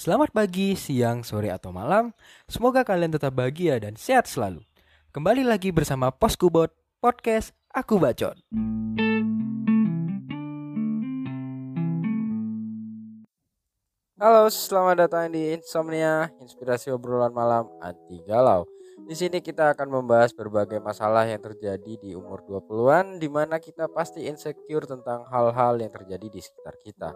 Selamat pagi, siang, sore, atau malam. Semoga kalian tetap bahagia dan sehat selalu. Kembali lagi bersama Poskubot Podcast Aku Bacot. Halo, selamat datang di Insomnia, inspirasi obrolan malam anti galau. Di sini kita akan membahas berbagai masalah yang terjadi di umur 20-an di mana kita pasti insecure tentang hal-hal yang terjadi di sekitar kita.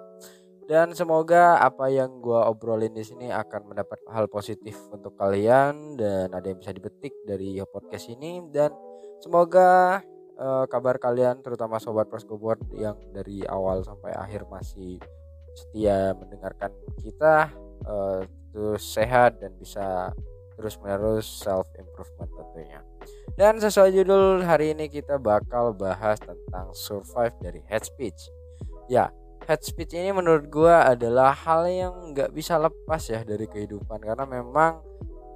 Dan semoga apa yang gua obrolin di sini akan mendapat hal positif untuk kalian dan ada yang bisa dipetik dari podcast ini dan semoga uh, kabar kalian terutama sobat Proskobot yang dari awal sampai akhir masih setia mendengarkan kita uh, terus sehat dan bisa terus menerus self improvement tentunya. Dan sesuai judul hari ini kita bakal bahas tentang survive dari head speech. Ya, head speech ini menurut gua adalah hal yang nggak bisa lepas ya dari kehidupan. Karena memang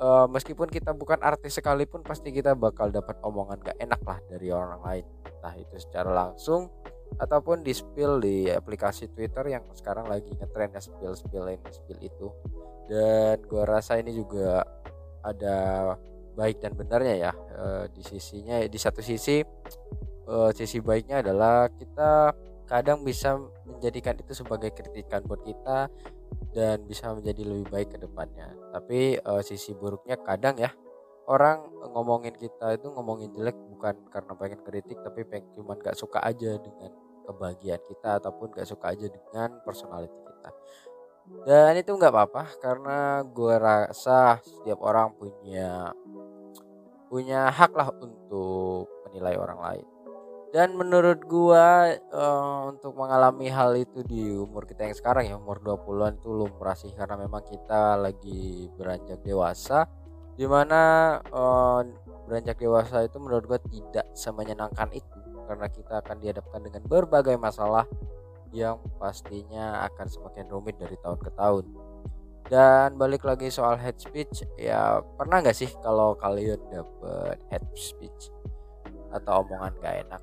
uh, meskipun kita bukan artis sekalipun pasti kita bakal dapat omongan gak enak lah dari orang lain. Entah itu secara langsung ataupun di spill di aplikasi Twitter yang sekarang lagi ngetren ya spill spill ini spill itu. Dan gua rasa ini juga ada baik dan benarnya ya uh, di sisinya di satu sisi uh, sisi baiknya adalah kita kadang bisa menjadikan itu sebagai kritikan buat kita dan bisa menjadi lebih baik ke depannya. Tapi uh, sisi buruknya kadang ya orang ngomongin kita itu ngomongin jelek bukan karena pengen kritik tapi pengen cuman gak suka aja dengan kebahagiaan kita ataupun gak suka aja dengan personality kita. Dan itu nggak apa-apa karena gue rasa setiap orang punya punya hak lah untuk menilai orang lain dan menurut gua uh, untuk mengalami hal itu di umur kita yang sekarang ya umur 20-an itu lumrah sih. Karena memang kita lagi beranjak dewasa di mana uh, beranjak dewasa itu menurut gua tidak semenyenangkan itu. Karena kita akan dihadapkan dengan berbagai masalah yang pastinya akan semakin rumit dari tahun ke tahun. Dan balik lagi soal head speech ya pernah nggak sih kalau kalian dapet head speech atau omongan gak enak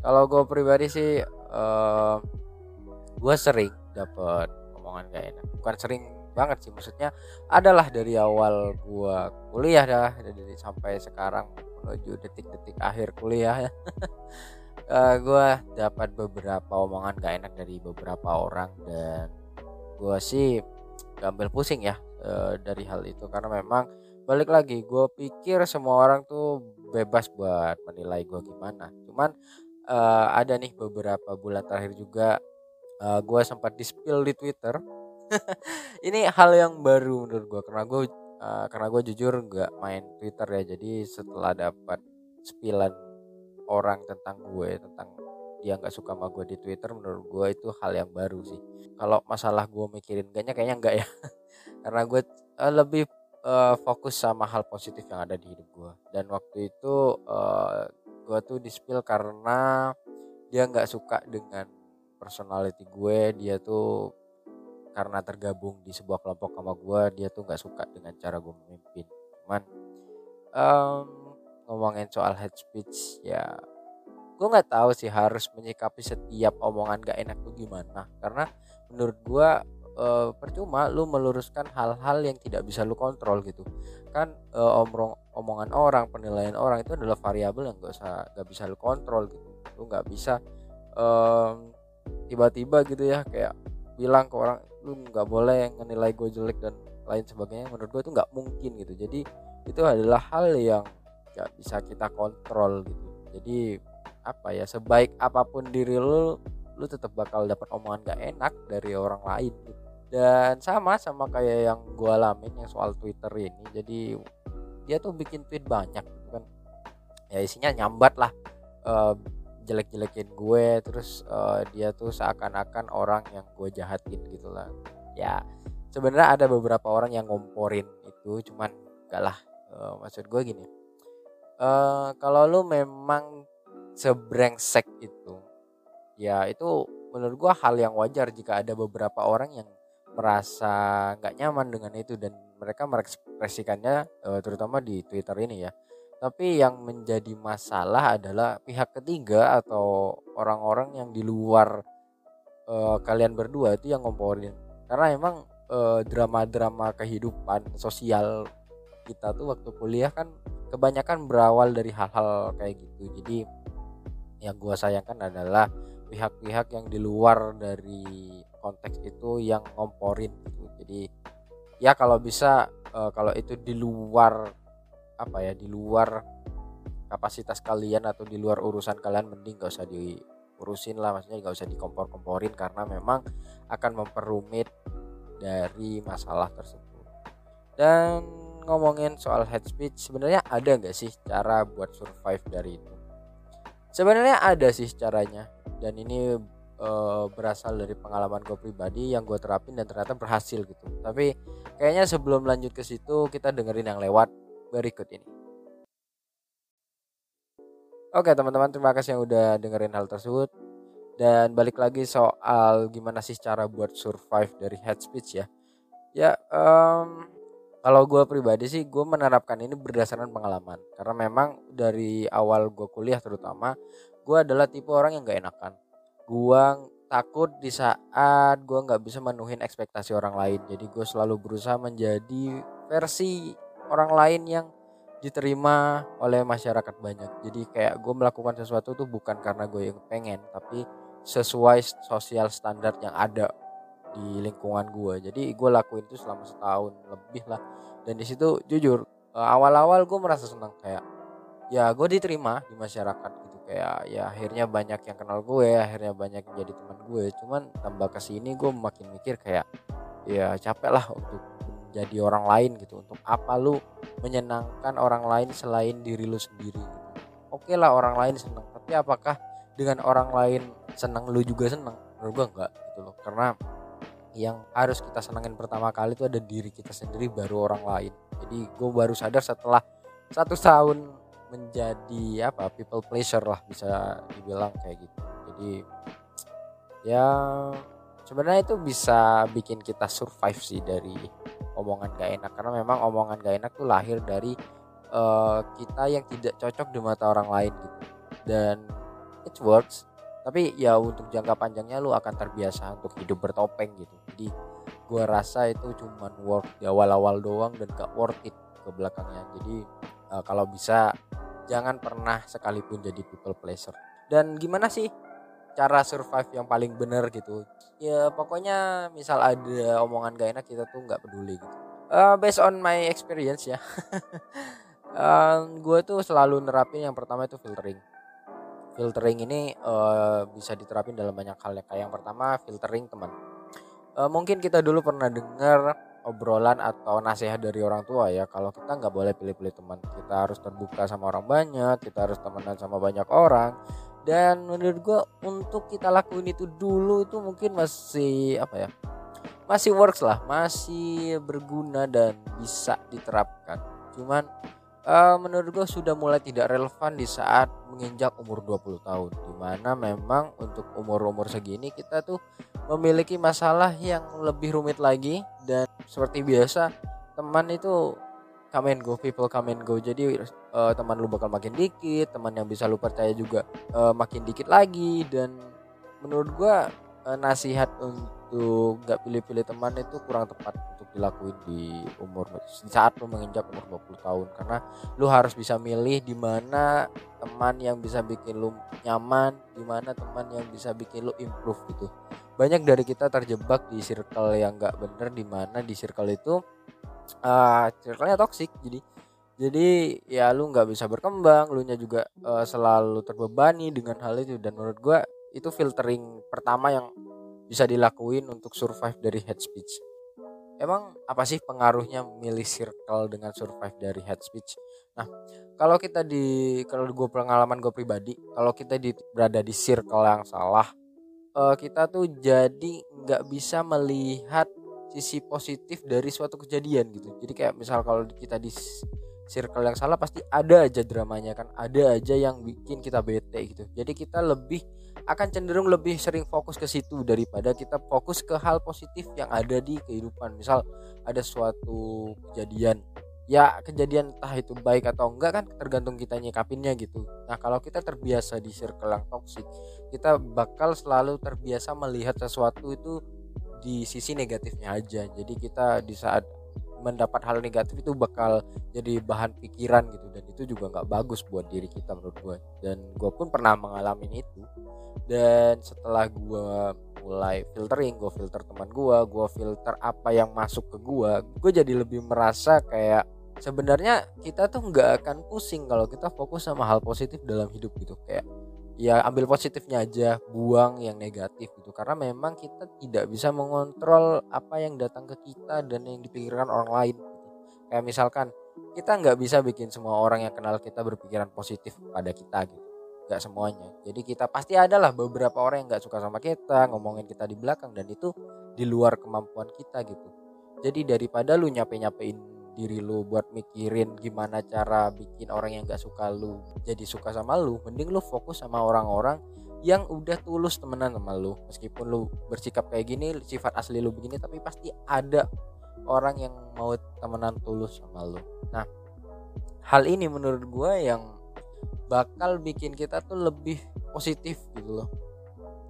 kalau gue pribadi sih uh, eh, gue sering dapat omongan gak enak. Bukan sering banget sih maksudnya adalah dari awal gue kuliah dah dari sampai sekarang menuju detik-detik akhir kuliah. Ya uh, gue dapat beberapa omongan gak enak dari beberapa orang dan gue sih gambil pusing ya uh, dari hal itu. Karena memang balik lagi gue pikir semua orang tuh bebas buat menilai gue gimana. Cuman uh, ada nih beberapa bulan terakhir juga uh, eh, gue sempat di spill di Twitter. ini hal yang baru menurut gue karena gue uh, karena gue jujur nggak main Twitter ya. Jadi setelah dapat spillan orang tentang gue tentang dia nggak suka sama gue di Twitter menurut gue itu hal yang baru sih. Kalau masalah gue mikirin kayaknya kayaknya enggak ya. karena gue uh, lebih uh, fokus sama hal positif yang ada di hidup gue dan waktu itu uh, gue tuh di spill karena dia nggak suka dengan personality gue. Dia tuh karena tergabung di sebuah kelompok sama gue dia tuh nggak suka dengan cara gue memimpin. Cuman um, ngomongin soal head speech ya gue nggak tahu sih harus menyikapi setiap omongan gak enak tuh gimana. Karena menurut gue uh, percuma lu meluruskan hal-hal yang tidak bisa lu kontrol gitu. Kan uh, omrong omongan orang penilaian orang itu adalah variabel yang gak usah gak bisa lu kontrol gitu. Lu nggak bisa um, tiba-tiba gitu ya kayak bilang ke orang lu nggak boleh menilai gue jelek dan lain sebagainya. Menurut gue itu nggak mungkin gitu. Jadi itu adalah hal yang gak bisa kita kontrol gitu. Jadi apa ya sebaik apa pun diri lu lu tetap bakal dapat omongan gak enak dari orang lain gitu. dan sama sama kayak yang gue alamin yang soal Twitter ini. Jadi dia tuh bikin tweet banyak gitu kan. Ya isinya nyambat lah uh, jelek-jelekin gue terus uh, dia tuh seakan-akan orang yang gue jahatin gitu lah. Ya sebenarnya ada beberapa orang yang ngomporin itu cuman gak lah. Uh, maksud gue gini uh, kalau lu memang sebrengsek itu ya itu menurut gue hal yang wajar jika ada beberapa orang yang merasa nggak nyaman dengan itu dan mereka mengekspresikannya uh, terutama di Twitter ini ya. Tapi yang menjadi masalah adalah pihak ketiga atau orang-orang yang di luar uh, kalian berdua itu yang ngomporin. Karena emang uh, drama-drama kehidupan sosial kita tuh waktu kuliah kan kebanyakan berawal dari hal-hal kayak gitu jadi yang gue sayangkan adalah pihak-pihak yang di luar dari konteks itu yang ngomporin gitu jadi ya kalau bisa uh, kalau itu di luar apa ya di luar kapasitas kalian atau di luar urusan kalian mending gak usah diurusin lah. Maksudnya gak usah dikompor-komporin karena memang akan memperumit dari masalah tersebut. Dan ngomongin soal head speech sebenarnya ada nggak sih cara buat survive dari itu? Sebenarnya ada sih caranya dan ini e, berasal dari pengalaman gue pribadi yang gue terapin dan ternyata berhasil gitu. Tapi kayaknya sebelum lanjut ke situ kita dengerin yang lewat berikut ini. Oke teman-teman terima kasih yang udah dengerin hal tersebut. Dan balik lagi soal gimana sih cara buat survive dari head speech ya. Ya um, kalau gue pribadi sih gue menerapkan ini berdasarkan pengalaman. Karena memang dari awal gue kuliah terutama gue adalah tipe orang yang gak enakan gue takut di saat gue nggak bisa menuhin ekspektasi orang lain. Jadi gue selalu berusaha menjadi versi orang lain yang diterima oleh masyarakat banyak. Jadi kayak gue melakukan sesuatu tuh bukan karena gue yang pengen tapi sesuai sosial standar yang ada di lingkungan gue jadi gue lakuin itu selama setahun lebih lah. Dan di situ jujur eh, awal-awal gue merasa senang kayak ya gue diterima di masyarakat kayak ya akhirnya banyak yang kenal gue akhirnya banyak yang jadi teman gue. Cuman tambah ke sini gue makin mikir kayak ya capek lah untuk menjadi orang lain gitu. Untuk apa lu menyenangkan orang lain selain diri lu sendiri gitu. oke lah orang lain senang tapi apakah dengan orang lain senang lu juga senang menurut gue enggak gitu loh. Karena yang harus kita senangin pertama kali itu ada diri kita sendiri baru orang lain. Jadi gue baru sadar setelah satu tahun menjadi apa people pleasure lah bisa dibilang kayak gitu. Jadi ya sebenarnya itu bisa bikin kita survive sih dari omongan gak enak. Karena memang omongan gak enak tuh lahir dari uh, kita yang tidak cocok di mata orang lain gitu. Dan it works. Tapi ya untuk jangka panjangnya lu akan terbiasa untuk hidup bertopeng gitu. Jadi gue rasa itu cuman worth di awal-awal doang dan gak worth it ke belakangnya. Jadi uh, kalau bisa jangan pernah sekalipun jadi people pleaser. Dan gimana sih cara survive yang paling bener gitu? Ya pokoknya misal ada omongan gak enak kita tuh nggak peduli gitu. Uh, based on my experience ya. Uh, gue tuh selalu nerapin yang pertama itu filtering. Filtering ini uh, bisa diterapin dalam banyak hal ya. Kayak yang pertama filtering teman. Uh, mungkin kita dulu pernah dengar obrolan atau nasihat dari orang tua ya. Kalau kita nggak boleh pilih-pilih teman kita harus terbuka sama orang banyak kita harus temenan sama banyak orang. Dan menurut gue untuk kita lakuin itu dulu itu mungkin masih apa ya masih works lah masih berguna dan bisa diterapkan. Cuman uh, menurut gue sudah mulai tidak relevan di saat menginjak umur 20 tahun. Di mana memang untuk umur-umur segini kita tuh memiliki masalah yang lebih rumit lagi. Dan seperti biasa teman itu come and go people come and go. Jadi uh, teman lu bakal makin dikit teman yang bisa lu percaya juga uh, makin dikit lagi. Dan menurut gua uh, nasihat untuk nggak pilih-pilih teman itu kurang tepat dilakuin di umur saat lu menginjak umur 20 tahun. Karena lu harus bisa milih di mana teman yang bisa bikin lu nyaman di mana teman yang bisa bikin lu improve gitu. Banyak dari kita terjebak di circle yang gak bener di mana di circle itu uh, circle-nya toxic. Jadi jadi ya lu nggak bisa berkembang lu nya juga uh, selalu terbebani dengan hal itu. Dan menurut gua itu filtering pertama yang bisa dilakuin untuk survive dari head speech. Emang apa sih pengaruhnya milih circle dengan survive dari head speech? Nah kalau kita di kalau gue pengalaman gue pribadi kalau kita di berada di circle yang salah uh, kita tuh jadi nggak bisa melihat sisi positif dari suatu kejadian gitu. Jadi kayak misal kalau kita di circle yang salah pasti ada aja dramanya kan ada aja yang bikin kita bete gitu. Jadi kita lebih akan cenderung lebih sering fokus ke situ daripada kita fokus ke hal positif yang ada di kehidupan. Misal ada suatu kejadian ya kejadian entah itu baik atau enggak kan tergantung kita nyikapinnya gitu. Nah kalau kita terbiasa di circle yang toxic kita bakal selalu terbiasa melihat sesuatu itu di sisi negatifnya aja. Jadi kita di saat mendapat hal negatif itu bakal jadi bahan pikiran gitu dan itu juga nggak bagus buat diri kita menurut gue dan gue pun pernah mengalami itu dan setelah gue mulai filtering gue filter teman gue gue filter apa yang masuk ke gue gue jadi lebih merasa kayak sebenarnya kita tuh nggak akan pusing kalau kita fokus sama hal positif dalam hidup gitu. Kayak ya ambil positifnya aja buang yang negatif gitu. Karena memang kita tidak bisa mengontrol apa yang datang ke kita dan yang dipikirkan orang lain gitu. kayak misalkan kita nggak bisa bikin semua orang yang kenal kita berpikiran positif pada kita gitu nggak semuanya. Jadi kita pasti adalah beberapa orang yang nggak suka sama kita ngomongin kita di belakang dan itu di luar kemampuan kita gitu. Jadi daripada lu nyape nyapein diri lu buat mikirin gimana cara bikin orang yang gak suka lu jadi suka sama lu mending lu fokus sama orang-orang yang udah tulus temenan sama lu. Meskipun lu bersikap kayak gini sifat asli lu begini tapi pasti ada orang yang mau temenan tulus sama lu. Nah hal ini menurut gue yang bakal bikin kita tuh lebih positif gitu loh.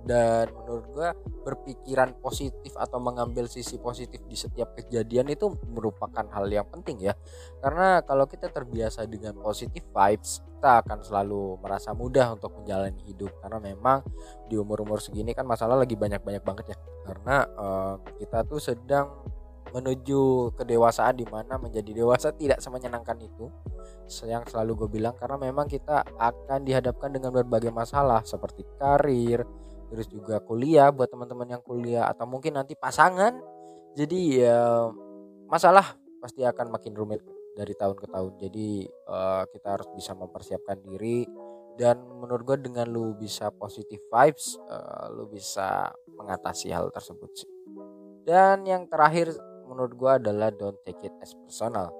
Dan menurut gue berpikiran positif atau mengambil sisi positif di setiap kejadian itu merupakan hal yang penting ya. Karena kalau kita terbiasa dengan positif vibes kita akan selalu merasa mudah untuk menjalani hidup. Karena memang di umur-umur segini kan masalah lagi banyak-banyak banget ya. Karena uh, kita tuh sedang menuju kedewasaan di mana menjadi dewasa tidak semenyenangkan itu yang selalu gue bilang karena memang kita akan dihadapkan dengan berbagai masalah seperti karir, terus juga kuliah buat teman-teman yang kuliah atau mungkin nanti pasangan. Jadi ya masalah pasti akan makin rumit dari tahun ke tahun. Jadi uh, kita harus bisa mempersiapkan diri. Dan menurut gue dengan lu bisa positive vibes uh, lu bisa mengatasi hal tersebut sih. Dan yang terakhir menurut gue adalah don't take it as personal.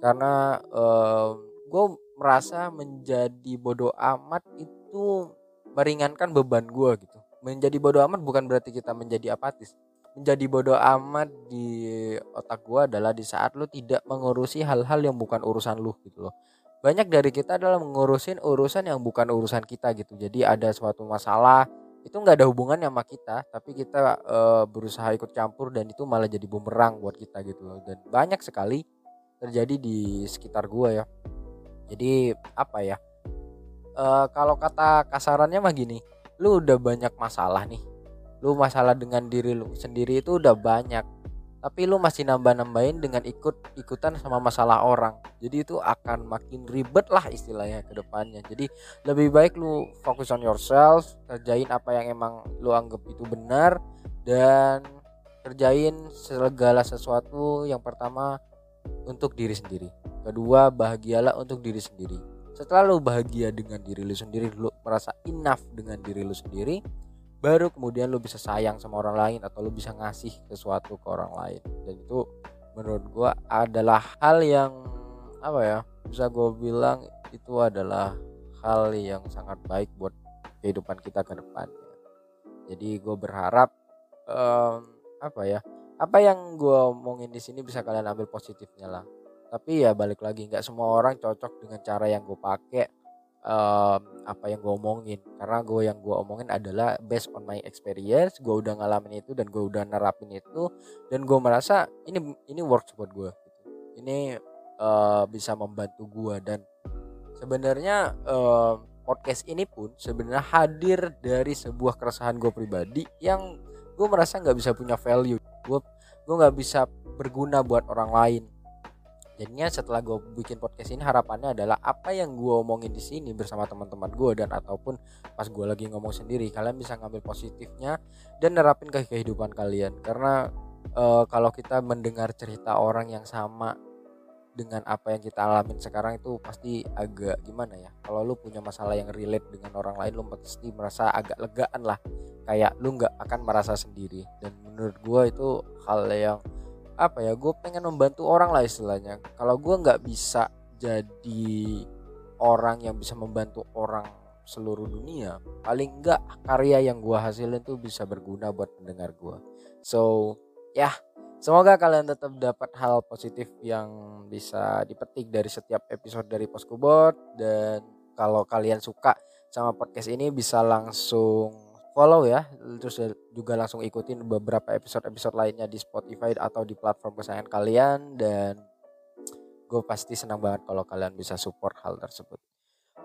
Karena uh, gue merasa menjadi bodoh amat itu meringankan beban gue gitu. Menjadi bodoh amat bukan berarti kita menjadi apatis. Menjadi bodoh amat di otak gua adalah di saat lu tidak mengurusi hal-hal yang bukan urusan lu gitu loh. Banyak dari kita adalah mengurusin urusan yang bukan urusan kita gitu. Jadi ada suatu masalah itu nggak ada hubungan sama kita tapi kita e, berusaha ikut campur dan itu malah jadi bumerang buat kita gitu loh. Dan banyak sekali terjadi di sekitar gua ya. Jadi apa ya e, kalau kata kasarannya mah gini lu udah banyak masalah nih. Lu masalah dengan diri lu sendiri itu udah banyak tapi lu masih nambah-nambahin dengan ikut ikutan sama masalah orang. Jadi itu akan makin ribet lah istilahnya ke depannya. Jadi lebih baik lu fokus on yourself kerjain apa yang emang lu anggap itu benar dan kerjain segala sesuatu yang pertama untuk diri sendiri. Kedua bahagialah untuk diri sendiri. Setelah lo bahagia dengan diri lo sendiri lo merasa enough dengan diri lo sendiri baru kemudian lo bisa sayang sama orang lain atau lo bisa ngasih sesuatu ke orang lain. Dan itu menurut gue adalah hal yang apa ya bisa gue bilang itu adalah hal yang sangat baik buat kehidupan kita ke depan jadi gue berharap um, apa ya apa yang gue omongin di sini bisa kalian ambil positifnya lah. Tapi ya balik lagi nggak semua orang cocok dengan cara yang gue pakai um, apa yang gue omongin. Karena gue yang gue omongin adalah based on my experience gue udah ngalamin itu dan gue udah nerapin itu dan gue merasa ini ini works buat gue ini uh, bisa membantu gue dan sebenarnya uh, podcast ini pun sebenarnya hadir dari sebuah keresahan gue pribadi yang gue merasa nggak bisa punya value. Gue gue nggak bisa berguna buat orang lain jadinya setelah gue bikin podcast ini harapannya adalah apa yang gue omongin di sini bersama teman-teman gue dan ataupun pas gue lagi ngomong sendiri kalian bisa ngambil positifnya dan nerapin ke kehidupan kalian. Karena e, kalau kita mendengar cerita orang yang sama dengan apa yang kita alamin sekarang itu pasti agak gimana ya? Kalau lu punya masalah yang relate dengan orang lain lu pasti merasa agak legaan lah. Kayak lu nggak akan merasa sendiri. Dan menurut gue itu hal yang apa ya gue pengen membantu orang lah istilahnya. Kalau gue nggak bisa jadi orang yang bisa membantu orang seluruh dunia paling enggak karya yang gue hasilin tuh bisa berguna buat pendengar gue so ya semoga kalian tetap dapat hal positif yang bisa dipetik dari setiap episode dari Poskobot dan kalau kalian suka sama podcast ini bisa langsung follow ya terus juga langsung ikutin beberapa episode-episode lainnya di Spotify atau di platform kesayangan kalian dan gue pasti senang banget kalau kalian bisa support hal tersebut.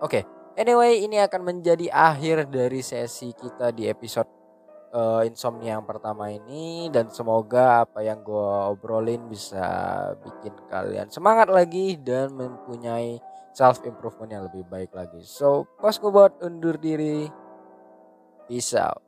Oke, okay. anyway ini akan menjadi akhir dari sesi kita di episode uh, insomnia yang pertama ini dan semoga apa yang gue obrolin bisa bikin kalian semangat lagi dan mempunyai self improvement yang lebih baik lagi. So, pas gue buat undur diri. Peace out.